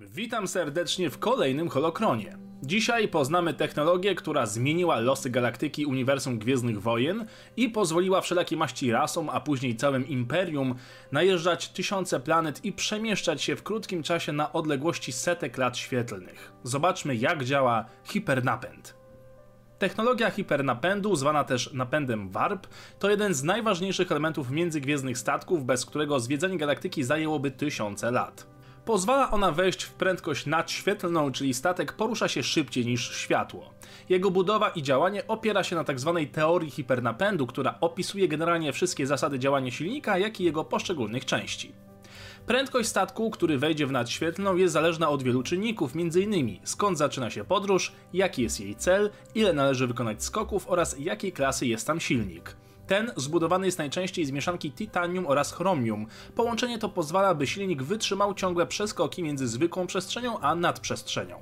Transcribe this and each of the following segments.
Witam serdecznie w kolejnym Holokronie. Dzisiaj poznamy technologię, która zmieniła losy galaktyki uniwersum Gwiezdnych Wojen i pozwoliła wszelakie maści rasom, a później całym imperium najeżdżać tysiące planet i przemieszczać się w krótkim czasie na odległości setek lat świetlnych. Zobaczmy jak działa hipernapęd. Technologia hipernapędu, zwana też napędem warp, to jeden z najważniejszych elementów międzygwiezdnych statków, bez którego zwiedzanie galaktyki zajęłoby tysiące lat. Pozwala ona wejść w prędkość nadświetlną, czyli statek porusza się szybciej niż światło. Jego budowa i działanie opiera się na tzw. Tak teorii hipernapędu, która opisuje generalnie wszystkie zasady działania silnika, jak i jego poszczególnych części. Prędkość statku, który wejdzie w nadświetlną jest zależna od wielu czynników, m.in. skąd zaczyna się podróż, jaki jest jej cel, ile należy wykonać skoków oraz jakiej klasy jest tam silnik. Ten zbudowany jest najczęściej z mieszanki titanium oraz chromium. Połączenie to pozwala, by silnik wytrzymał ciągłe przeskoki między zwykłą przestrzenią a nadprzestrzenią.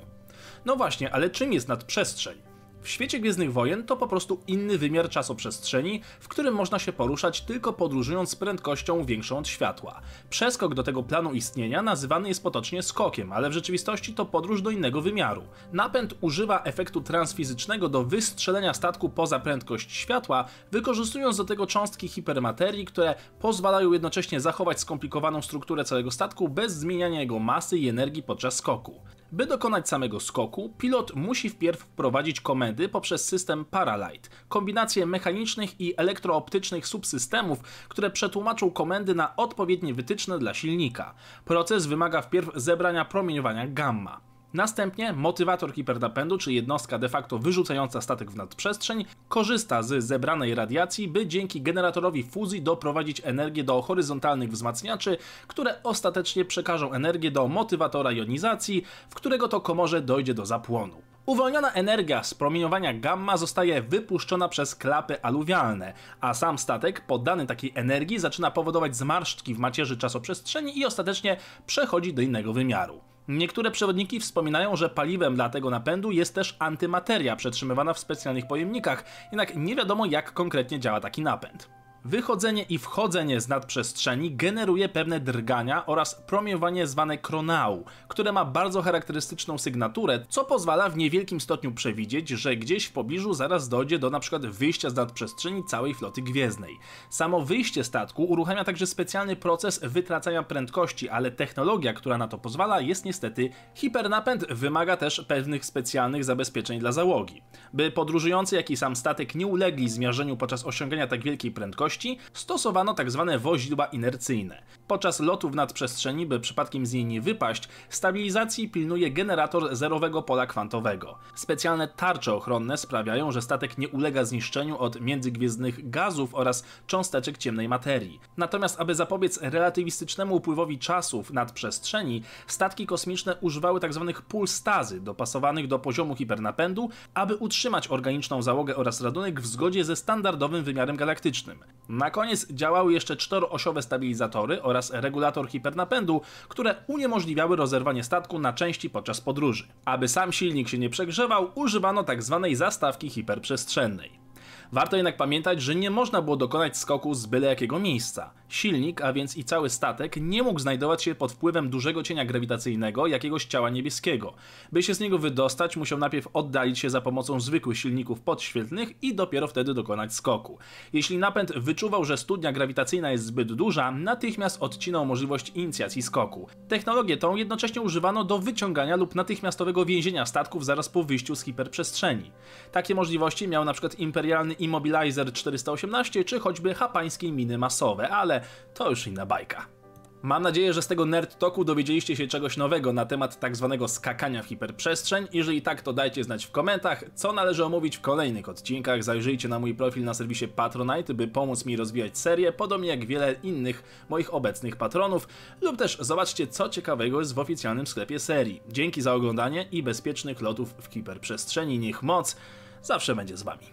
No właśnie, ale czym jest nadprzestrzeń? W świecie Gwiezdnych Wojen to po prostu inny wymiar czasoprzestrzeni, w którym można się poruszać tylko podróżując z prędkością większą od światła. Przeskok do tego planu istnienia nazywany jest potocznie skokiem, ale w rzeczywistości to podróż do innego wymiaru. Napęd używa efektu transfizycznego do wystrzelenia statku poza prędkość światła, wykorzystując do tego cząstki hipermaterii, które pozwalają jednocześnie zachować skomplikowaną strukturę całego statku bez zmieniania jego masy i energii podczas skoku. By dokonać samego skoku, pilot musi wpierw wprowadzić komendy poprzez system Paralight, kombinację mechanicznych i elektrooptycznych subsystemów, które przetłumaczą komendy na odpowiednie wytyczne dla silnika. Proces wymaga wpierw zebrania promieniowania gamma. Następnie motywator hipernapędu, czy jednostka de facto wyrzucająca statek w nadprzestrzeń, korzysta z zebranej radiacji, by dzięki generatorowi fuzji doprowadzić energię do horyzontalnych wzmacniaczy, które ostatecznie przekażą energię do motywatora jonizacji, w którego to komorze dojdzie do zapłonu. Uwolniona energia z promieniowania gamma zostaje wypuszczona przez klapy aluwialne, a sam statek poddany takiej energii zaczyna powodować zmarszczki w macierzy czasoprzestrzeni i ostatecznie przechodzi do innego wymiaru. Niektóre przewodniki wspominają, że paliwem dla tego napędu jest też antymateria przetrzymywana w specjalnych pojemnikach, jednak nie wiadomo jak konkretnie działa taki napęd. Wychodzenie i wchodzenie z nadprzestrzeni generuje pewne drgania oraz promieniowanie zwane kronał, które ma bardzo charakterystyczną sygnaturę, co pozwala w niewielkim stopniu przewidzieć, że gdzieś w pobliżu zaraz dojdzie do np. wyjścia z nadprzestrzeni całej floty gwiezdnej. Samo wyjście statku uruchamia także specjalny proces wytracania prędkości, ale technologia, która na to pozwala jest niestety hipernapęd, wymaga też pewnych specjalnych zabezpieczeń dla załogi. By podróżujący jak i sam statek nie ulegli zmiażdżeniu podczas osiągania tak wielkiej prędkości, stosowano tzw. Tak woźdła inercyjne. Podczas lotu w nadprzestrzeni, by przypadkiem z niej nie wypaść, stabilizacji pilnuje generator zerowego pola kwantowego. Specjalne tarcze ochronne sprawiają, że statek nie ulega zniszczeniu od międzygwiezdnych gazów oraz cząsteczek ciemnej materii. Natomiast aby zapobiec relatywistycznemu upływowi czasu w nadprzestrzeni, statki kosmiczne używały tzw. Tak pulstazy dopasowanych do poziomu hipernapędu, aby utrzymać organiczną załogę oraz radunek w zgodzie ze standardowym wymiarem galaktycznym. Na koniec działały jeszcze czteroosiowe stabilizatory oraz regulator hipernapędu, które uniemożliwiały rozerwanie statku na części podczas podróży. Aby sam silnik się nie przegrzewał, używano tzw. Tak zastawki hiperprzestrzennej. Warto jednak pamiętać, że nie można było dokonać skoku z byle jakiego miejsca. Silnik, a więc i cały statek, nie mógł znajdować się pod wpływem dużego cienia grawitacyjnego jakiegoś ciała niebieskiego. By się z niego wydostać, musiał najpierw oddalić się za pomocą zwykłych silników podświetlnych i dopiero wtedy dokonać skoku. Jeśli napęd wyczuwał, że studnia grawitacyjna jest zbyt duża, natychmiast odcinał możliwość inicjacji skoku. Technologię tą jednocześnie używano do wyciągania lub natychmiastowego więzienia statków zaraz po wyjściu z hiperprzestrzeni. Takie możliwości miał np. imperialny Immobilizer 418 czy choćby hapańskie miny masowe, ale to już inna bajka. Mam nadzieję, że z tego Nerd Talku dowiedzieliście się czegoś nowego na temat tak zwanego skakania w hiperprzestrzeń. Jeżeli tak, to dajcie znać w komentarzach, co należy omówić w kolejnych odcinkach. Zajrzyjcie na mój profil na serwisie Patronite, by pomóc mi rozwijać serię, podobnie jak wiele innych moich obecnych patronów, lub też zobaczcie, co ciekawego jest w oficjalnym sklepie serii. Dzięki za oglądanie i bezpiecznych lotów w hiperprzestrzeni. Niech moc zawsze będzie z wami.